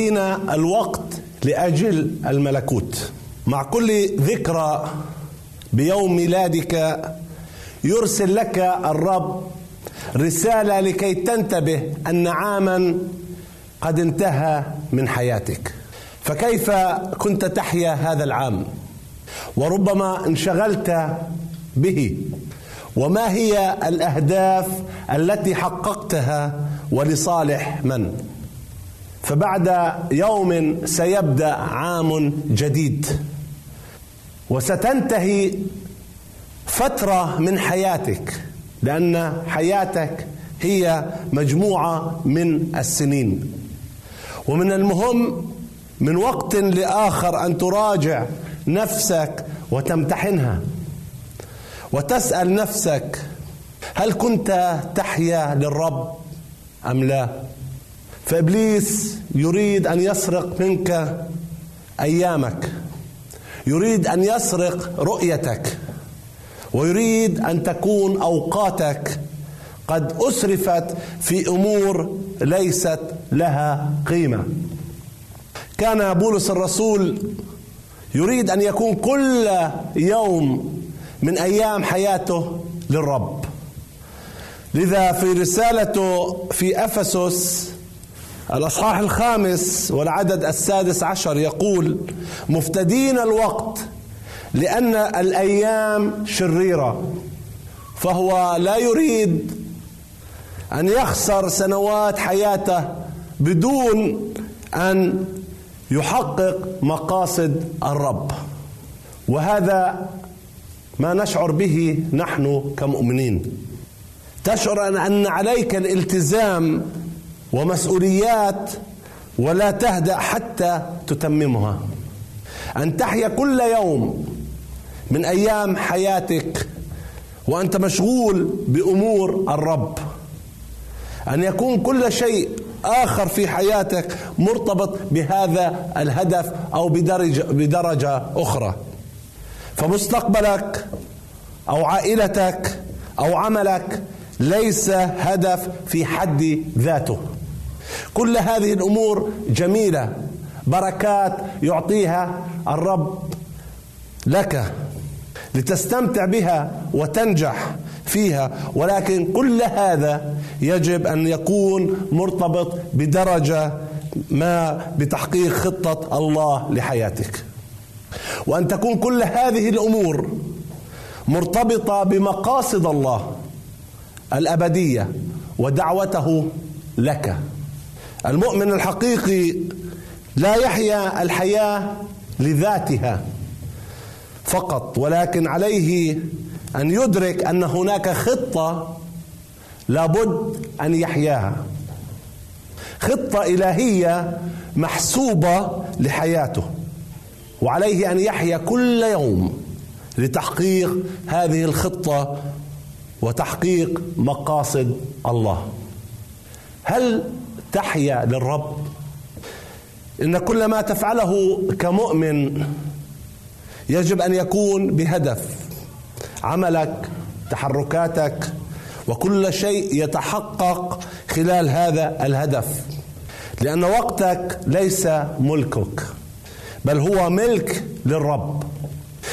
مفتدين الوقت لأجل الملكوت. مع كل ذكرى بيوم ميلادك يرسل لك الرب رسالة لكي تنتبه أن عاما قد انتهى من حياتك. فكيف كنت تحيا هذا العام؟ وربما انشغلت به. وما هي الأهداف التي حققتها ولصالح من؟ فبعد يوم سيبدأ عام جديد. وستنتهي فترة من حياتك لأن حياتك هي مجموعة من السنين. ومن المهم من وقت لآخر أن تراجع نفسك وتمتحنها. وتسأل نفسك هل كنت تحيا للرب أم لا؟ فإبليس يريد أن يسرق منك أيامك. يريد أن يسرق رؤيتك. ويريد أن تكون أوقاتك قد أسرفت في أمور ليست لها قيمة. كان بولس الرسول يريد أن يكون كل يوم من أيام حياته للرب. لذا في رسالته في أفسس الأصحاح الخامس والعدد السادس عشر يقول مفتدين الوقت لأن الأيام شريرة فهو لا يريد أن يخسر سنوات حياته بدون أن يحقق مقاصد الرب. وهذا ما نشعر به نحن كمؤمنين. تشعر ان عليك الالتزام ومسؤوليات ولا تهدأ حتى تتممها. أن تحيا كل يوم من أيام حياتك وأنت مشغول بأمور الرب. أن يكون كل شيء آخر في حياتك مرتبط بهذا الهدف أو بدرجه بدرجة أخرى. فمستقبلك أو عائلتك أو عملك ليس هدف في حد ذاته. كل هذه الأمور جميلة. بركات يعطيها الرب لك لتستمتع بها وتنجح فيها. ولكن كل هذا يجب أن يكون مرتبط بدرجة ما بتحقيق خطة الله لحياتك. وأن تكون كل هذه الأمور مرتبطة بمقاصد الله الأبدية ودعوته لك. المؤمن الحقيقي لا يحيا الحياة لذاتها فقط ولكن عليه أن يدرك أن هناك خطة لابد أن يحياها. خطة إلهية محسوبة لحياته وعليه أن يحيا كل يوم لتحقيق هذه الخطة وتحقيق مقاصد الله. هل تحيا للرب. إن كل ما تفعله كمؤمن يجب أن يكون بهدف. عملك تحركاتك وكل شيء يتحقق خلال هذا الهدف. لأن وقتك ليس ملكك بل هو ملك للرب.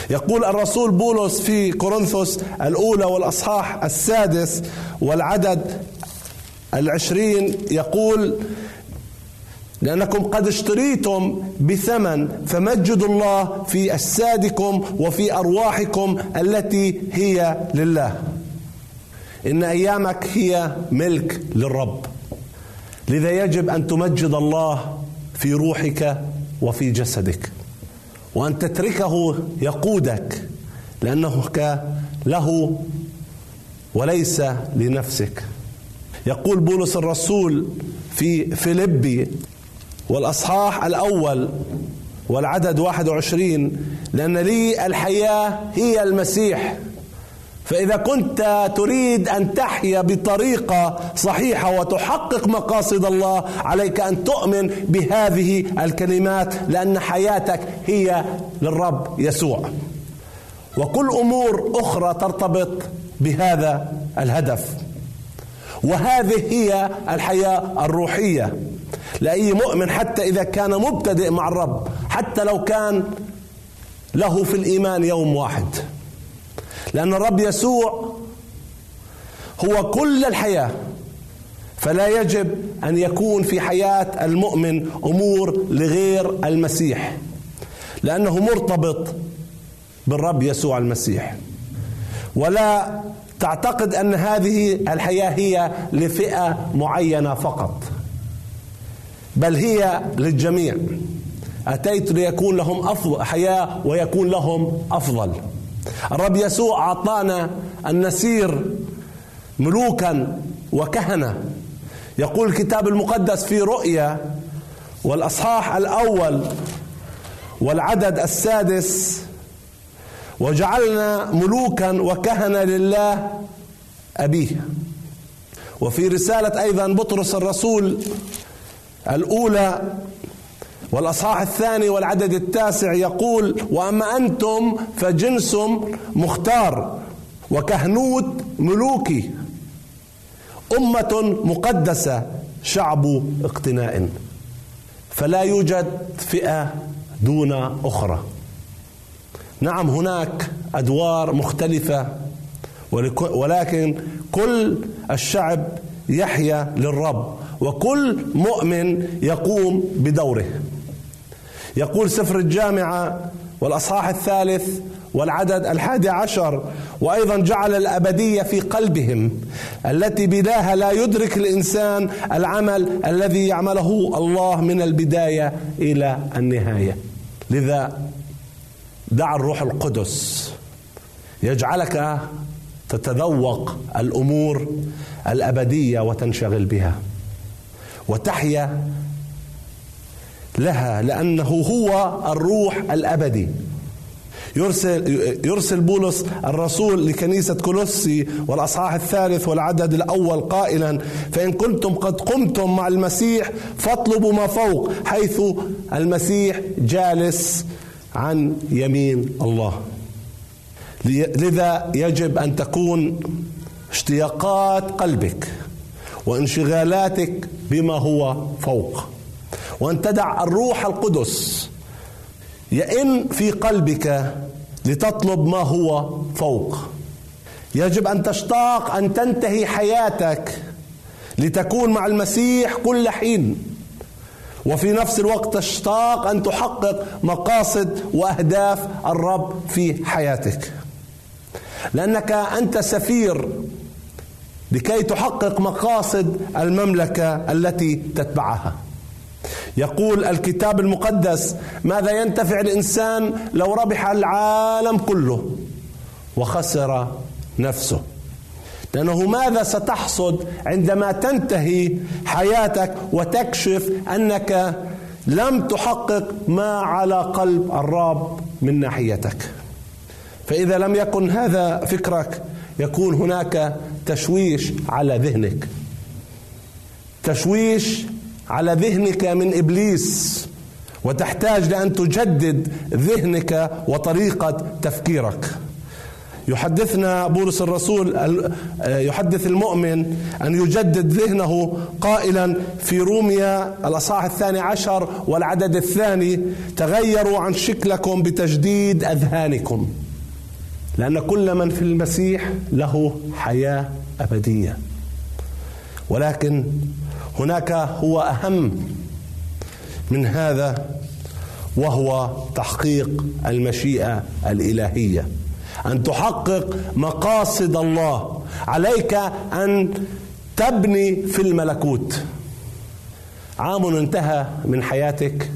يقول الرسول بولس في كورنثوس الأولى والأصحاح السادس والعدد العشرين يقول لأنكم قد اشتريتم بثمن فمجدوا الله في أجسادكم وفي أرواحكم التي هي لله. إن أيامك هي ملك للرب. لذا يجب أن تمجد الله في روحك وفي جسدك. وأن تتركه يقودك لأنه له وليس لنفسك. يقول بولس الرسول في فيلبي والأصحاح الأول والعدد 21 لأن لي الحياة هي المسيح. فإذا كنت تريد أن تحيا بطريقة صحيحة وتحقق مقاصد الله عليك أن تؤمن بهذه الكلمات لأن حياتك هي للرب يسوع. وكل أمور أخرى ترتبط بهذا الهدف. وهذه هي الحياة الروحية. لأي مؤمن حتى إذا كان مبتدئ مع الرب حتى لو كان له في الإيمان يوم واحد. لأن الرب يسوع هو كل الحياة. فلا يجب أن يكون في حياة المؤمن أمور لغير المسيح. لأنه مرتبط بالرب يسوع المسيح. ولا تعتقد أن هذه الحياة هي لفئة معينة فقط. بل هي للجميع. أتيت ليكون لهم أفضل حياة ويكون لهم أفضل. الرب يسوع أعطانا أن نسير ملوكا وكهنة. يقول الكتاب المقدس في رؤيا والأصحاح الأول والعدد السادس وجعلنا ملوكا وكهنه لله أبيه. وفي رسالة أيضا بطرس الرسول الأولى والأصحاح الثاني والعدد التاسع يقول وأما أنتم فجنس مختار وكهنوت ملوكي أمة مقدسة شعب اقتناء. فلا يوجد فئة دون أخرى. نعم هناك أدوار مختلفة ولكن كل الشعب يحيا للرب وكل مؤمن يقوم بدوره. يقول سفر الجامعة والأصحاح الثالث والعدد الحادي عشر وأيضا جعل الأبدية في قلبهم التي بلاها لا يدرك الإنسان العمل الذي يعمله الله من البداية إلى النهاية. لذا دع الروح القدس. يجعلك تتذوق الأمور الأبدية وتنشغل بها. وتحيا لها لأنه هو الروح الأبدي. يرسل يرسل بولس الرسول لكنيسة كولوسي والأصحاح الثالث والعدد الأول قائلا فإن كنتم قد قمتم مع المسيح فاطلبوا ما فوق حيث المسيح جالس عن يمين الله. لذا يجب أن تكون اشتياقات قلبك وانشغالاتك بما هو فوق وأن تدع الروح القدس يئن في قلبك لتطلب ما هو فوق. يجب أن تشتاق أن تنتهي حياتك لتكون مع المسيح كل حين. وفي نفس الوقت تشتاق أن تحقق مقاصد وأهداف الرب في حياتك. لأنك أنت سفير لكي تحقق مقاصد المملكة التي تتبعها. يقول الكتاب المقدس ماذا ينتفع الإنسان لو ربح العالم كله وخسر نفسه؟ لأنه ماذا ستحصد عندما تنتهي حياتك وتكشف أنك لم تحقق ما على قلب الرب من ناحيتك؟ فإذا لم يكن هذا فكرك يكون هناك تشويش على ذهنك. تشويش على ذهنك من إبليس وتحتاج لأن تجدد ذهنك وطريقة تفكيرك. يحدثنا بولس الرسول يحدث المؤمن أن يجدد ذهنه قائلا في روميا الأصحاح الثاني عشر والعدد الثاني تغيروا عن شكلكم بتجديد أذهانكم. لأن كل من في المسيح له حياة أبدية. ولكن هناك هو أهم من هذا وهو تحقيق المشيئة الإلهية. أن تحقق مقاصد الله. عليك أن تبني في الملكوت. عام انتهى من حياتك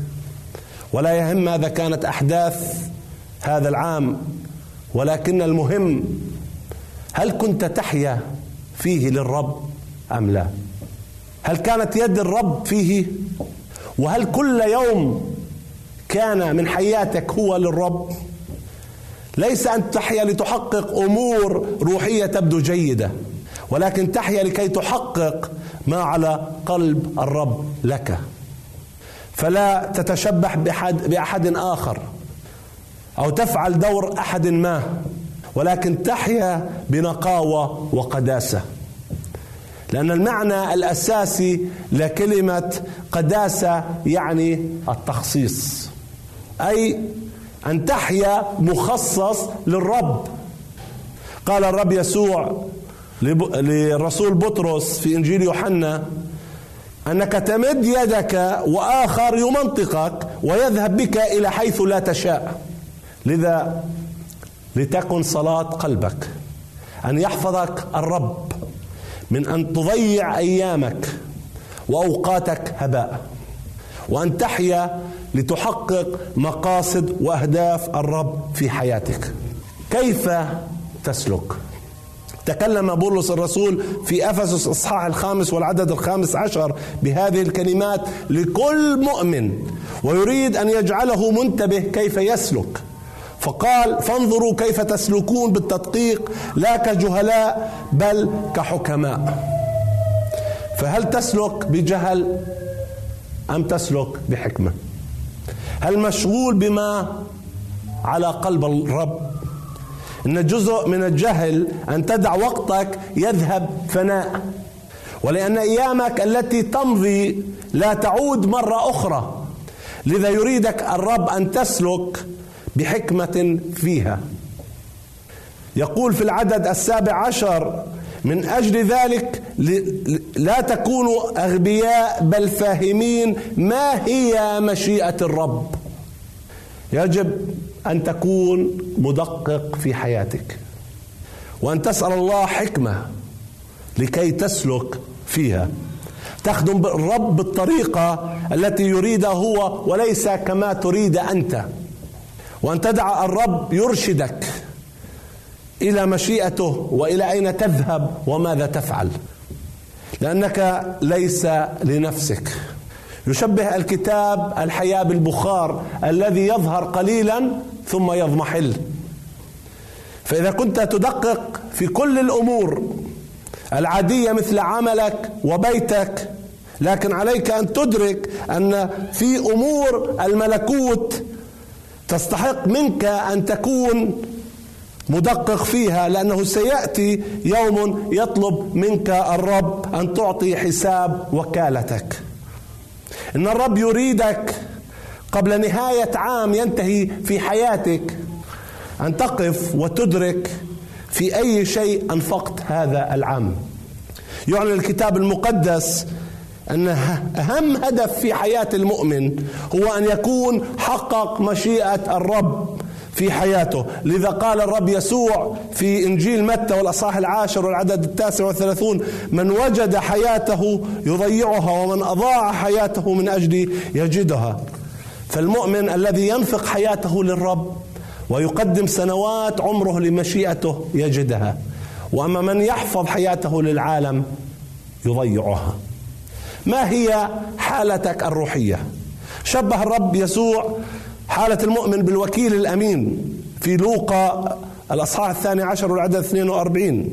ولا يهم ماذا كانت أحداث هذا العام ولكن المهم هل كنت تحيا فيه للرب أم لا؟ هل كانت يد الرب فيه؟ وهل كل يوم كان من حياتك هو للرب؟ ليس أن تحيا لتحقق أمور روحية تبدو جيدة ولكن تحيا لكي تحقق ما على قلب الرب لك. فلا تتشبح باحد بأحد آخر أو تفعل دور أحد ما ولكن تحيا بنقاوة وقداسة. لأن المعنى الأساسي لكلمة قداسة يعني التخصيص أي أن تحيا مخصص للرب. قال الرب يسوع للرسول بطرس في إنجيل يوحنا أنك تمد يدك وآخر يمنطقك ويذهب بك إلى حيث لا تشاء. لذا لتكن صلاة قلبك. أن يحفظك الرب من أن تضيع أيامك وأوقاتك هباء. وأن تحيا لتحقق مقاصد وأهداف الرب في حياتك. كيف تسلك؟ تكلم بولس الرسول في أفسس اصحاح الخامس والعدد الخامس عشر بهذه الكلمات لكل مؤمن ويريد أن يجعله منتبه كيف يسلك. فقال فانظروا كيف تسلكون بالتدقيق لا كجهلاء بل كحكماء. فهل تسلك بجهل أم تسلك بحكمة؟ هل مشغول بما على قلب الرب؟ إن جزء من الجهل أن تدع وقتك يذهب فناء. ولأن أيامك التي تمضي لا تعود مرة أخرى. لذا يريدك الرب أن تسلك بحكمة فيها. يقول في العدد السابع عشر من أجل ذلك لا تكونوا أغبياء بل فاهمين ما هي مشيئة الرب. يجب أن تكون مدقق في حياتك وأن تسأل الله حكمة لكي تسلك فيها. تخدم الرب بالطريقة التي يريدها هو وليس كما تريد أنت. وأن تدع الرب يرشدك. إلى مشيئته وإلى أين تذهب وماذا تفعل. لأنك ليس لنفسك. يشبه الكتاب الحياة بالبخار الذي يظهر قليلا ثم يضمحل. فإذا كنت تدقق في كل الأمور العادية مثل عملك وبيتك لكن عليك أن تدرك أن في أمور الملكوت تستحق منك أن تكون مدقق فيها لأنه سيأتي يوم يطلب منك الرب أن تعطي حساب وكالتك. إن الرب يريدك قبل نهاية عام ينتهي في حياتك أن تقف وتدرك في أي شيء أنفقت هذا العام. يعلن الكتاب المقدس أن أهم هدف في حياة المؤمن هو أن يكون حقق مشيئة الرب في حياته. لذا قال الرب يسوع في إنجيل متى والأصحاح العاشر والعدد التاسع والثلاثون من وجد حياته يضيعها ومن أضاع حياته من أجلي يجدها. فالمؤمن الذي ينفق حياته للرب ويقدم سنوات عمره لمشيئته يجدها. وأما من يحفظ حياته للعالم يضيعها. ما هي حالتك الروحية؟ شبه الرب يسوع حالة المؤمن بالوكيل الأمين في لوقا الأصحاح الثاني عشر والعدد 42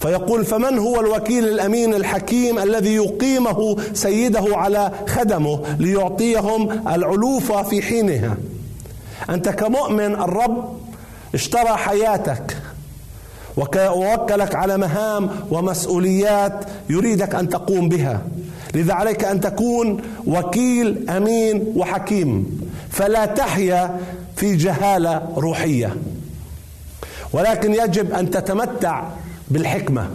فيقول فمن هو الوكيل الأمين الحكيم الذي يقيمه سيده على خدمه ليعطيهم العلوفه في حينها؟ أنت كمؤمن الرب اشترى حياتك ووكلك على مهام ومسؤوليات يريدك أن تقوم بها. لذا عليك أن تكون وكيل أمين وحكيم. فلا تحيا في جهالة روحية. ولكن يجب أن تتمتع بالحكمة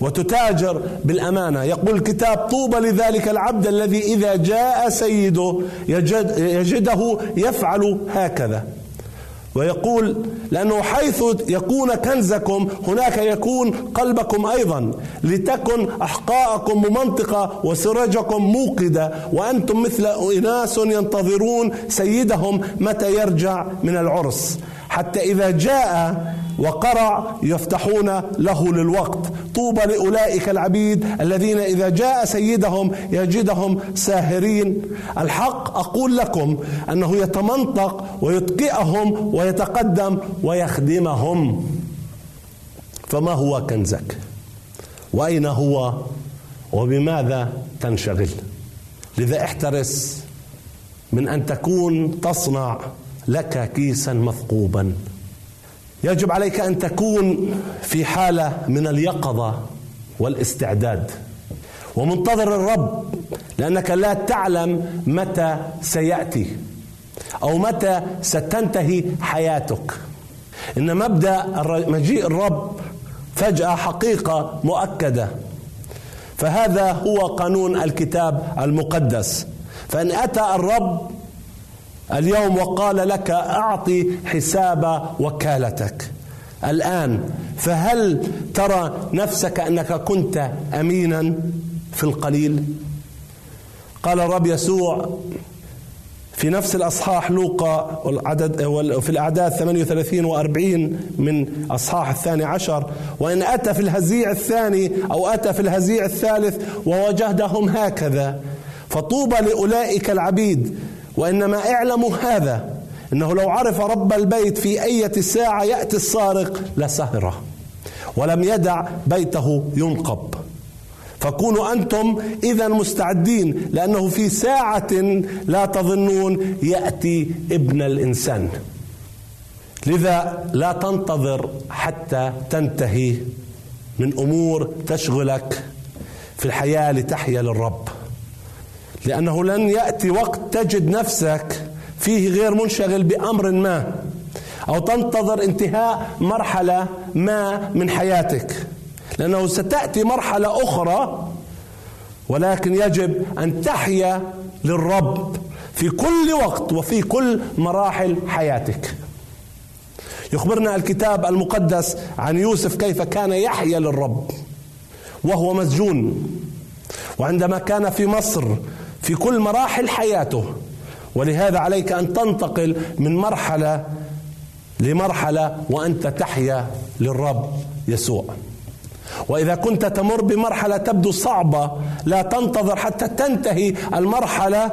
وتتاجر بالأمانة. يقول الكتاب طوبى لذلك العبد الذي إذا جاء سيده يجد يجده يفعل هكذا. ويقول لأنه حيث يكون كنزكم هناك يكون قلبكم أيضا لتكن أحقاءكم ممنطقة وسرجكم موقدة وأنتم مثل إناس ينتظرون سيدهم متى يرجع من العرس. حتى إذا جاء وقرع يفتحون له للوقت. طوبى لأولئك العبيد الذين إذا جاء سيدهم يجدهم ساهرين. الحق أقول لكم أنه يتمنطق ويتقئهم ويتقدم ويخدمهم. فما هو كنزك؟ وأين هو؟ وبماذا تنشغل؟ لذا احترس من أن تكون تصنع لك كيسا مثقوبا. يجب عليك أن تكون في حالة من اليقظة والاستعداد. ومنتظر الرب لأنك لا تعلم متى سيأتي أو متى ستنتهي حياتك. إن مبدأ مجيء الرب فجأة حقيقة مؤكدة. فهذا هو قانون الكتاب المقدس. فإن أتى الرب اليوم وقال لك أعطي حساب وكالتك. الآن فهل ترى نفسك أنك كنت أمينا في القليل؟ قال الرب يسوع في نفس الأصحاح لوقا العدد في الأعداد 38 و40 من أصحاح الثاني عشر وإن أتى في الهزيع الثاني أو أتى في الهزيع الثالث ووجدهم هكذا. فطوبى لأولئك العبيد وإنما اعلموا هذا إنه لو عرف رب البيت في أية ساعة يأتي السارق لسهرة ولم يدع بيته ينقب. فكونوا أنتم إذا مستعدين لأنه في ساعة لا تظنون يأتي ابن الإنسان. لذا لا تنتظر حتى تنتهي من أمور تشغلك في الحياة لتحيا للرب. لأنه لن يأتي وقت تجد نفسك فيه غير منشغل بأمر ما أو تنتظر انتهاء مرحلة ما من حياتك لأنه ستأتي مرحلة أخرى ولكن يجب أن تحيا للرب في كل وقت وفي كل مراحل حياتك. يخبرنا الكتاب المقدس عن يوسف كيف كان يحيا للرب وهو مسجون وعندما كان في مصر في كل مراحل حياته. ولهذا عليك أن تنتقل من مرحلة لمرحلة وأنت تحيا للرب يسوع. وإذا كنت تمر بمرحلة تبدو صعبة لا تنتظر حتى تنتهي المرحلة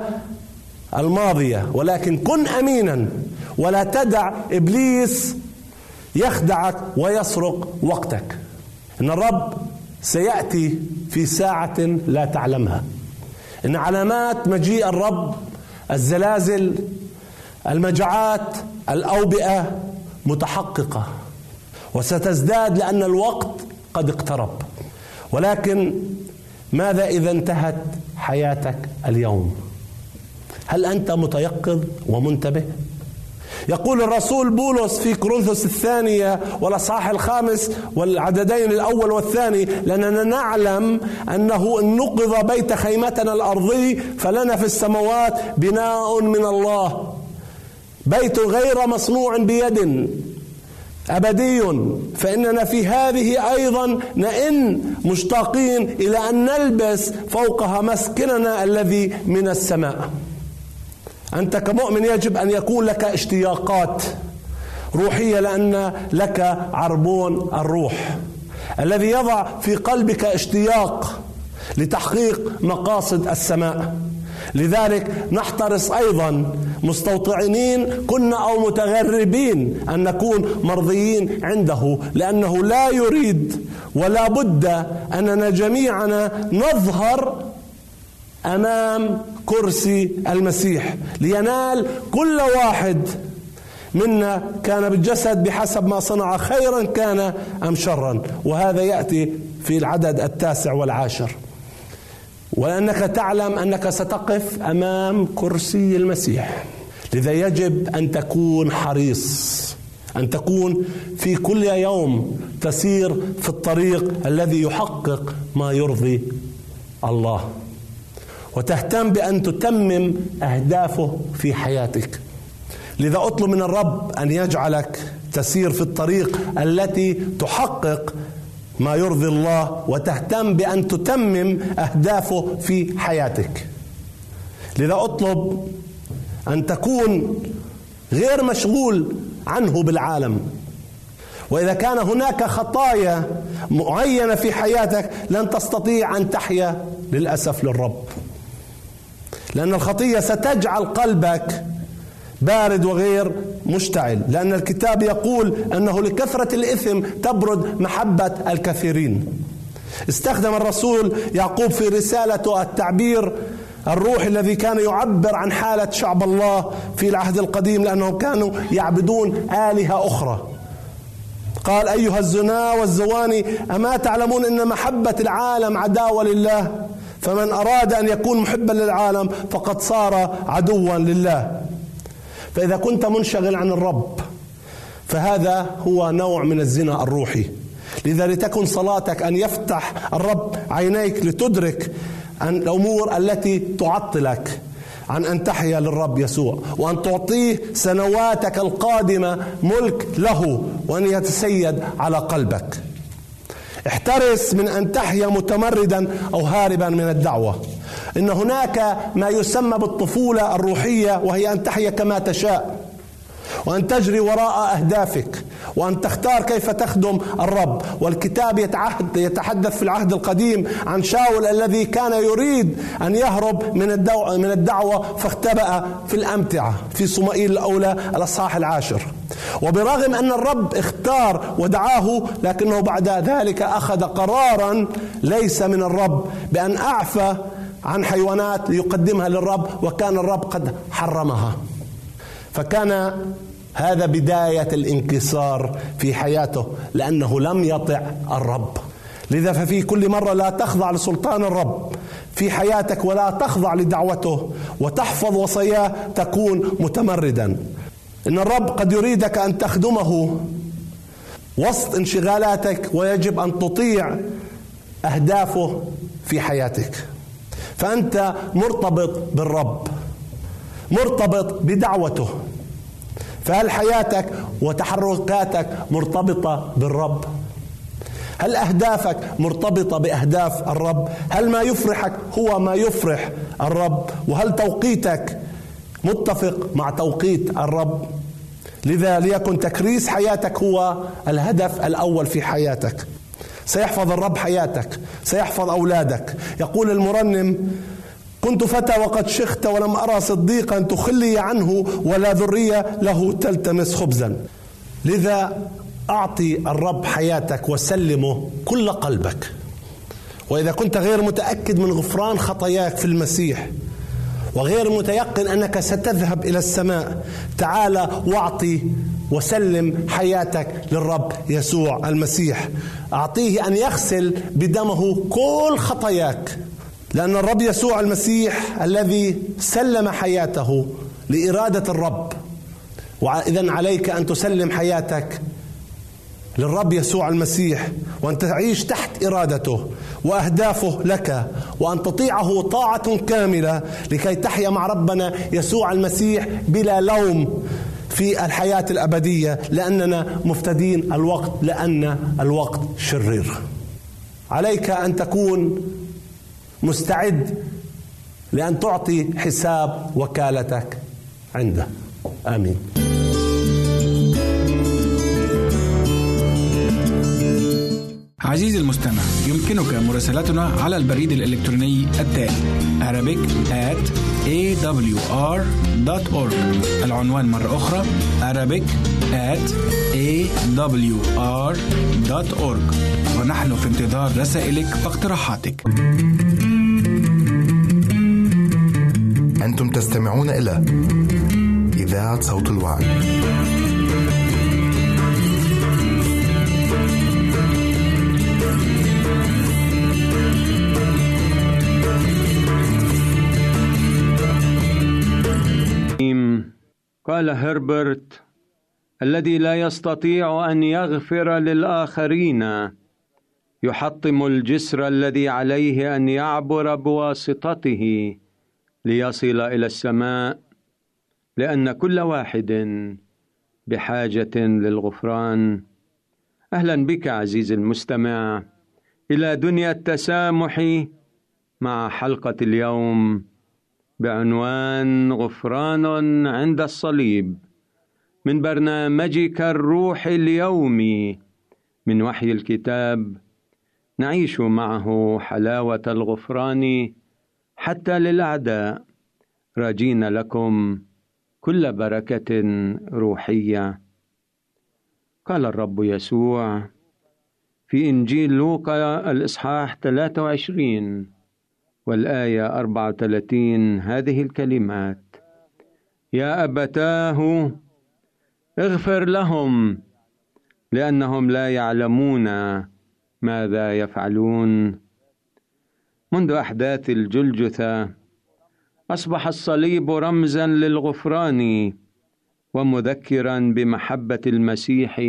الماضية. ولكن كن امينا ولا تدع إبليس يخدعك ويسرق وقتك. إن الرب سيأتي في ساعة لا تعلمها. إن علامات مجيء الرب الزلازل المجاعات الأوبئة متحققة وستزداد لأن الوقت قد اقترب. ولكن ماذا إذا انتهت حياتك اليوم؟ هل أنت متيقظ ومنتبه؟ يقول الرسول بولس في كورنثوس الثانية والأصحاح الخامس والعددين الأول والثاني لأننا نعلم أنه إن نقض بيت خيمتنا الأرضي فلنا في السماوات بناء من الله. بيت غير مصنوع بيد أبدي. فإننا في هذه أيضا نئن مشتاقين إلى أن نلبس فوقها مسكننا الذي من السماء. أنت كمؤمن يجب أن يكون لك اشتياقات روحية لأن لك عربون الروح. الذي يضع في قلبك اشتياق لتحقيق مقاصد السماء. لذلك نحترص أيضا مستوطنين كنا أو متغربين أن نكون مرضيين عنده لأنه لا يريد ولا بد أننا جميعنا نظهر أمام كرسي المسيح لينال كل واحد منا كان بالجسد بحسب ما صنع خيرا كان أم شرا. وهذا يأتي في العدد التاسع والعاشر. وانك تعلم أنك ستقف أمام كرسي المسيح لذا يجب أن تكون حريص أن تكون في كل يوم تسير في الطريق الذي يحقق ما يرضي الله. وتهتم بأن تتمم أهدافه في حياتك. لذا اطلب من الرب أن يجعلك تسير في الطريق التي تحقق ما يرضي الله وتهتم بأن تتمم أهدافه في حياتك. لذا اطلب أن تكون غير مشغول عنه بالعالم. وإذا كان هناك خطايا معينة في حياتك لن تستطيع أن تحيا للأسف للرب. لأن الخطية ستجعل قلبك بارد وغير مشتعل. لأن الكتاب يقول أنه لكثرة الإثم تبرد محبة الكثيرين. استخدم الرسول يعقوب في رسالته التعبير الروح الذي كان يعبر عن حالة شعب الله في العهد القديم لأنهم كانوا يعبدون آلهة أخرى. قال أيها الزنا والزواني أما تعلمون أن محبة العالم عداوة لله؟ فمن أراد أن يكون محبا للعالم فقد صار عدوا لله. فإذا كنت منشغل عن الرب فهذا هو نوع من الزنا الروحي. لذا لتكن صلاتك أن يفتح الرب عينيك لتدرك الأمور التي تعطلك عن أن تحيا للرب يسوع وأن تعطيه سنواتك القادمة ملك له وأن يتسيد على قلبك. احترس من أن تحيا متمردا أو هاربا من الدعوة. إن هناك ما يسمى بالطفولة الروحية وهي أن تحيا كما تشاء. وأن تجري وراء أهدافك وأن تختار كيف تخدم الرب. والكتاب يتعهد يتحدث في العهد القديم عن شاول الذي كان يريد أن يهرب من الدعوة, من الدعوة فاختبأ في الأمتعة في صمائيل الأولى الأصحاح العاشر. وبرغم أن الرب اختار ودعاه لكنه بعد ذلك أخذ قرارا ليس من الرب بأن أعفى عن حيوانات ليقدمها للرب وكان الرب قد حرمها. فكان هذا بداية الانكسار في حياته لأنه لم يطع الرب. لذا ففي كل مرة لا تخضع لسلطان الرب في حياتك ولا تخضع لدعوته وتحفظ وصاياه تكون متمردا. إن الرب قد يريدك أن تخدمه وسط انشغالاتك ويجب أن تطيع أهدافه في حياتك. فأنت مرتبط بالرب مرتبط بدعوته. فهل حياتك وتحركاتك مرتبطة بالرب؟ هل أهدافك مرتبطة بأهداف الرب؟ هل ما يفرحك هو ما يفرح الرب؟ وهل توقيتك متفق مع توقيت الرب؟ لذا ليكن تكريس حياتك هو الهدف الأول في حياتك. سيحفظ الرب حياتك سيحفظ أولادك. يقول المرنم كنت فتى وقد شخت ولم أرى صديقا تخلي عنه ولا ذرية له تلتمس خبزا. لذا أعطي الرب حياتك وسلمه كل قلبك. وإذا كنت غير متأكد من غفران خطاياك في المسيح وغير متيقن أنك ستذهب إلى السماء تعال واعطي وسلم حياتك للرب يسوع المسيح. أعطيه أن يغسل بدمه كل خطاياك. لأن الرب يسوع المسيح الذي سلم حياته لإرادة الرب. وإذا عليك أن تسلم حياتك للرب يسوع المسيح وأن تعيش تحت إرادته وأهدافه لك وأن تطيعه طاعة كاملة لكي تحيا مع ربنا يسوع المسيح بلا لوم في الحياة الأبدية لأننا مفتدين الوقت لأن الوقت شرير. عليك أن تكون مستعد لأن تعطي حساب وكالتك عنده. آمين. عزيزي المستمع يمكنك مراسلتنا على البريد الإلكتروني التالي Arabic at awr.org العنوان مرة أخرى Arabic at awr.org ونحن في انتظار رسائلك واقتراحاتك. أنتم تستمعون إلى إذاعة صوت الوعي. قال هربرت الذي لا يستطيع أن يغفر للآخرين يحطم الجسر الذي عليه أن يعبر بواسطته ليصل إلى السماء لأن كل واحد بحاجة للغفران. أهلا بك عزيزي المستمع إلى دنيا التسامح مع حلقة اليوم بعنوان غفران عند الصليب من برنامجك الروحي اليومي من وحي الكتاب. نعيش معه حلاوة الغفران حتى للاعداء راجين لكم كل بركة روحية. قال الرب يسوع في إنجيل لوقا الإصحاح 23 والآية 34 هذه الكلمات يا أبتاه اغفر لهم لأنهم لا يعلمون ماذا يفعلون. منذ أحداث الجلجثة أصبح الصليب رمزا للغفران ومذكرا بمحبة المسيح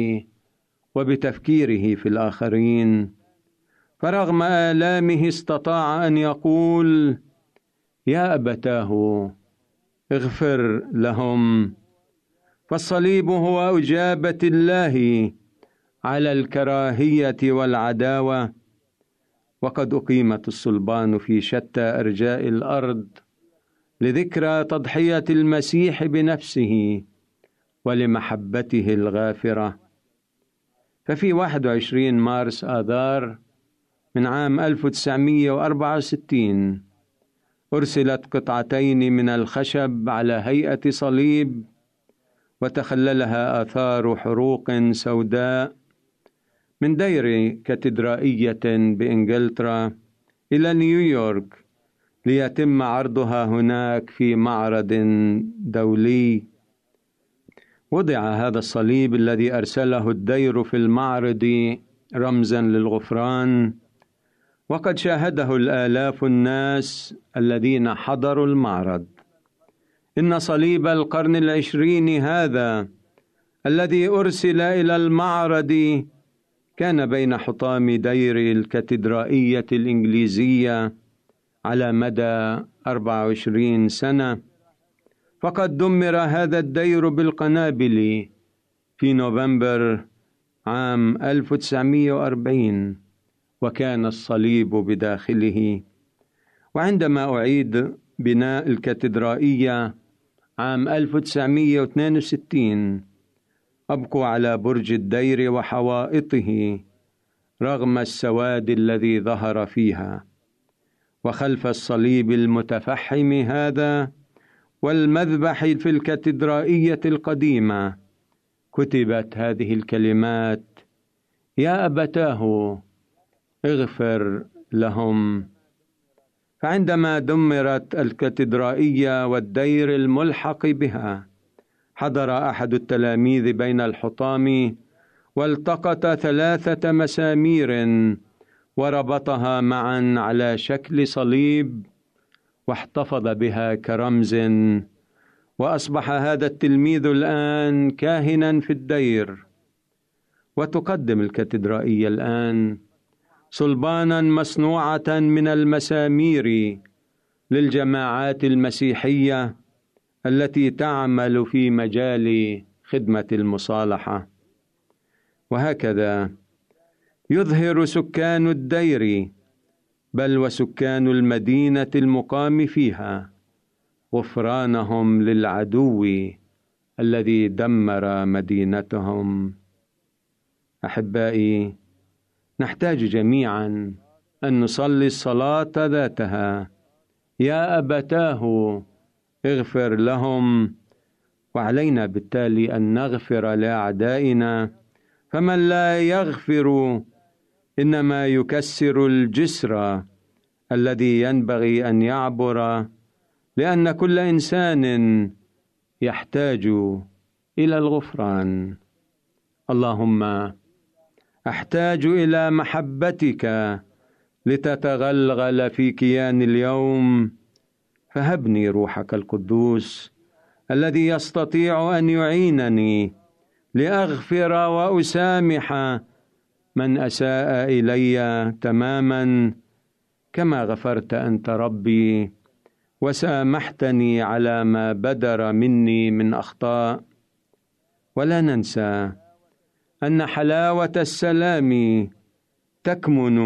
وبتفكيره في الآخرين. فرغم آلامه استطاع أن يقول يا أبتاه اغفر لهم. فالصليب هو أجابة الله على الكراهية والعداوة وقد أقيمت الصلبان في شتى أرجاء الأرض لذكرى تضحية المسيح بنفسه ولمحبته الغافرة. ففي 21 مارس آذار من عام 1964 أرسلت قطعتين من الخشب على هيئة صليب وتخللها آثار حروق سوداء من دير كاتدرائية بإنجلترا إلى نيويورك ليتم عرضها هناك في معرض دولي. وضع هذا الصليب الذي أرسله الدير في المعرض رمزا للغفران. وقد شاهده الآلاف الناس الذين حضروا المعرض. إن صليب القرن العشرين هذا الذي أرسل إلى المعرض كان بين حطام دير الكاتدرائية الإنجليزية على مدى 24 سنة فقد دمر هذا الدير بالقنابل في نوفمبر عام 1940 وكان الصليب بداخله. وعندما أعيد بناء الكاتدرائية عام 1962 أبقوا على برج الدير وحوائطه رغم السواد الذي ظهر فيها. وخلف الصليب المتفحم هذا والمذبح في الكاتدرائية القديمة كتبت هذه الكلمات يا أبتاه اغفر لهم. فعندما دمرت الكاتدرائية والدير الملحق بها حضر أحد التلاميذ بين الحطام والتقط ثلاثة مسامير وربطها معا على شكل صليب واحتفظ بها كرمز. وأصبح هذا التلميذ الآن كاهنا في الدير وتقدم الكاتدرائية الآن صلبانا مصنوعة من المسامير للجماعات المسيحية التي تعمل في مجال خدمة المصالحة. وهكذا يظهر سكان الدير بل وسكان المدينة المقام فيها غفرانهم للعدو الذي دمر مدينتهم. أحبائي نحتاج جميعا أن نصلي الصلاة ذاتها. يا أبتاه اغفر لهم وعلينا بالتالي أن نغفر لأعدائنا. فمن لا يغفر إنما يكسر الجسر الذي ينبغي أن يعبر لأن كل إنسان يحتاج إلى الغفران. اللهم أحتاج إلى محبتك لتتغلغل في كيان اليوم. فهبني روحك القدوس الذي يستطيع أن يعينني لأغفر وأسامح من أساء إلي تماما كما غفرت أنت ربي وسامحتني على ما بدر مني من أخطاء ولا ننسى أن حلاوة السلام تكمن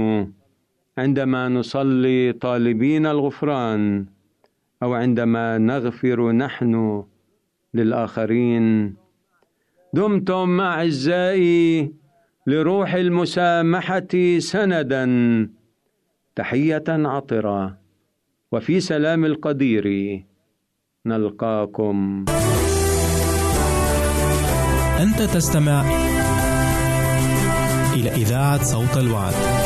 عندما نصلي طالبين الغفران أو عندما نغفر نحن للآخرين. دمتم أعزائي لروح المسامحة سندا. تحية عطرة وفي سلام القدير نلقاكم. أنت تستمع إلى إذاعة صوت الوعد.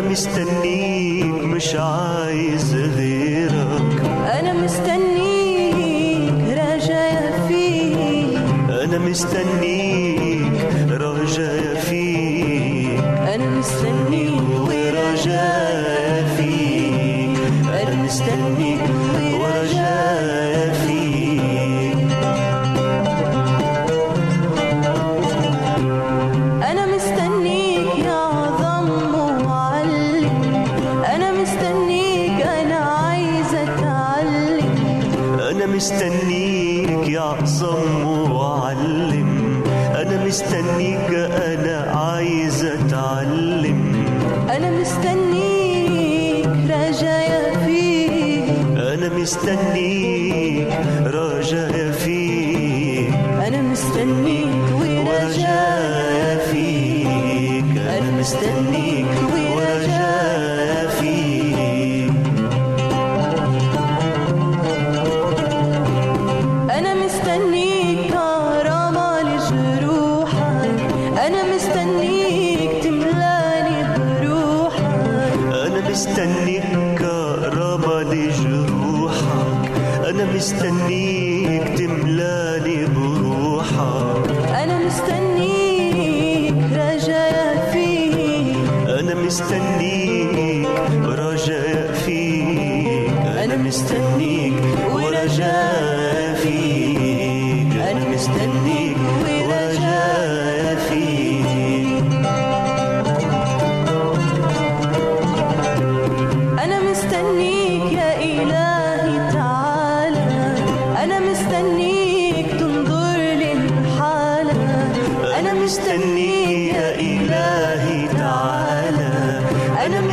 مستنيك مش عايز غيرك. أنا مستنيك راجع فيك. أنا مستنيك راجع مستني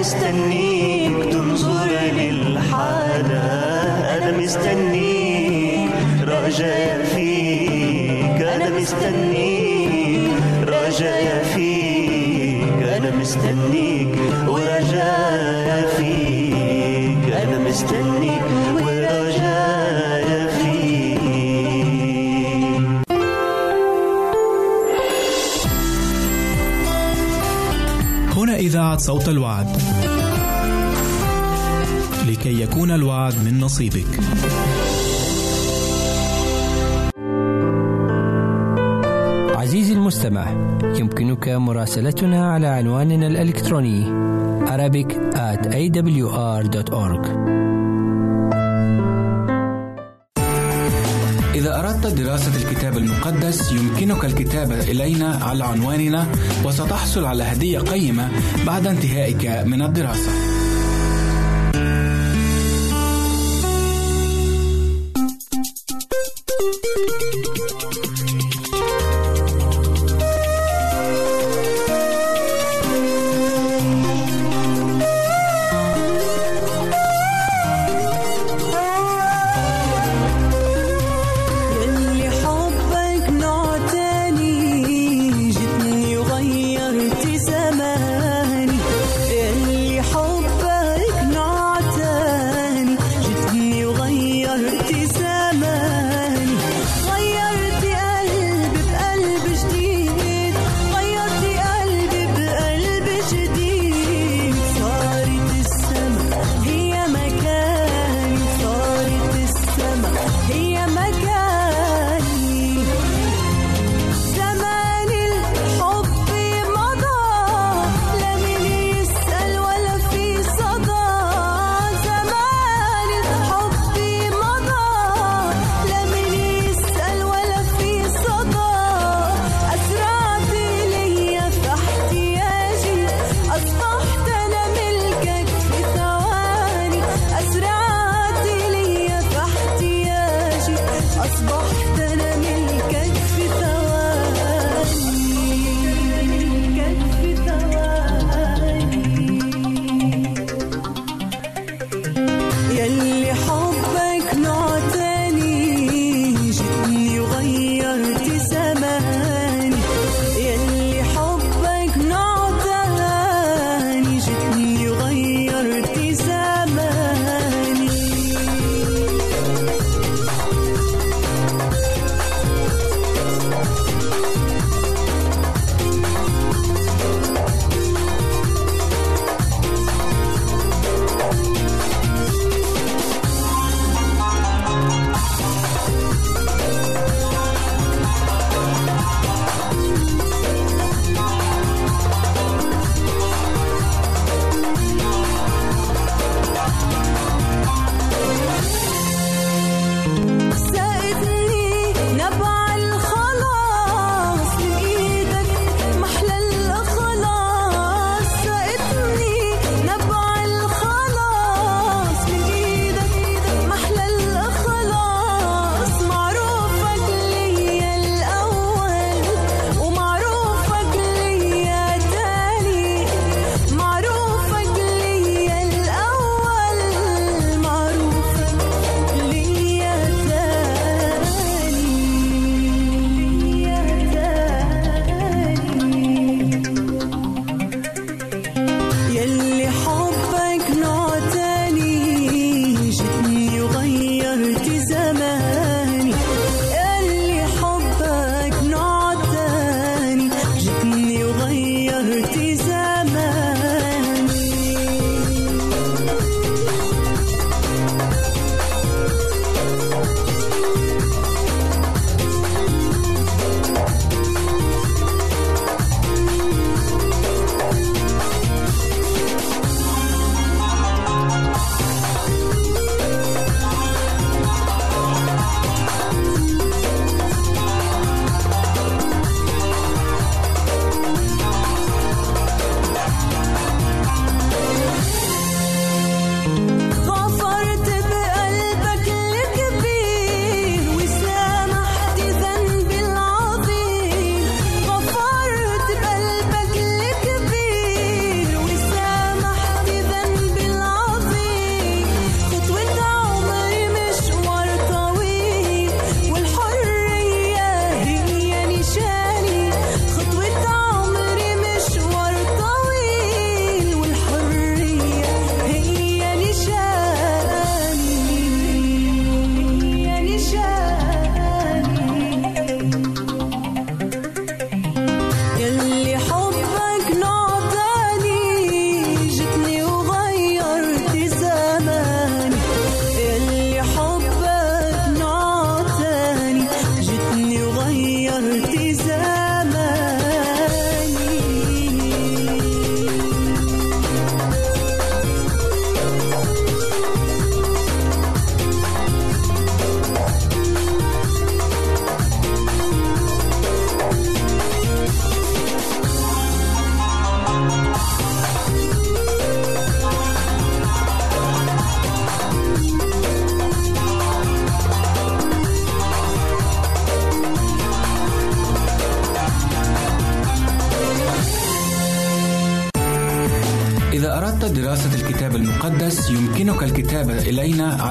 مستنيك تنظر للحالة أنا مستنيك رجاء فيك. أنا مستنيك رجاء فيك. أنا مستنيك ورجاء فيك. أنا مستنيك ورجاء فيك. هنا إذاعة صوت الوعد. لكي يكون الوعد من نصيبك عزيزي المستمع يمكنك مراسلتنا على عنواننا الإلكتروني Arabic at awr.org إذا أردت دراسة الكتاب المقدس يمكنك الكتابة إلينا على عنواننا وستحصل على هدية قيمة بعد انتهائك من الدراسة.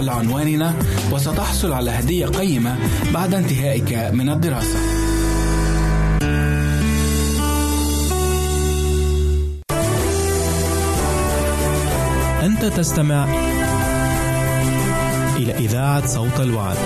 على عنواننا وستحصل على هدية قيمة بعد انتهائك من الدراسة. أنت تستمع إلى إذاعة صوت الوعد.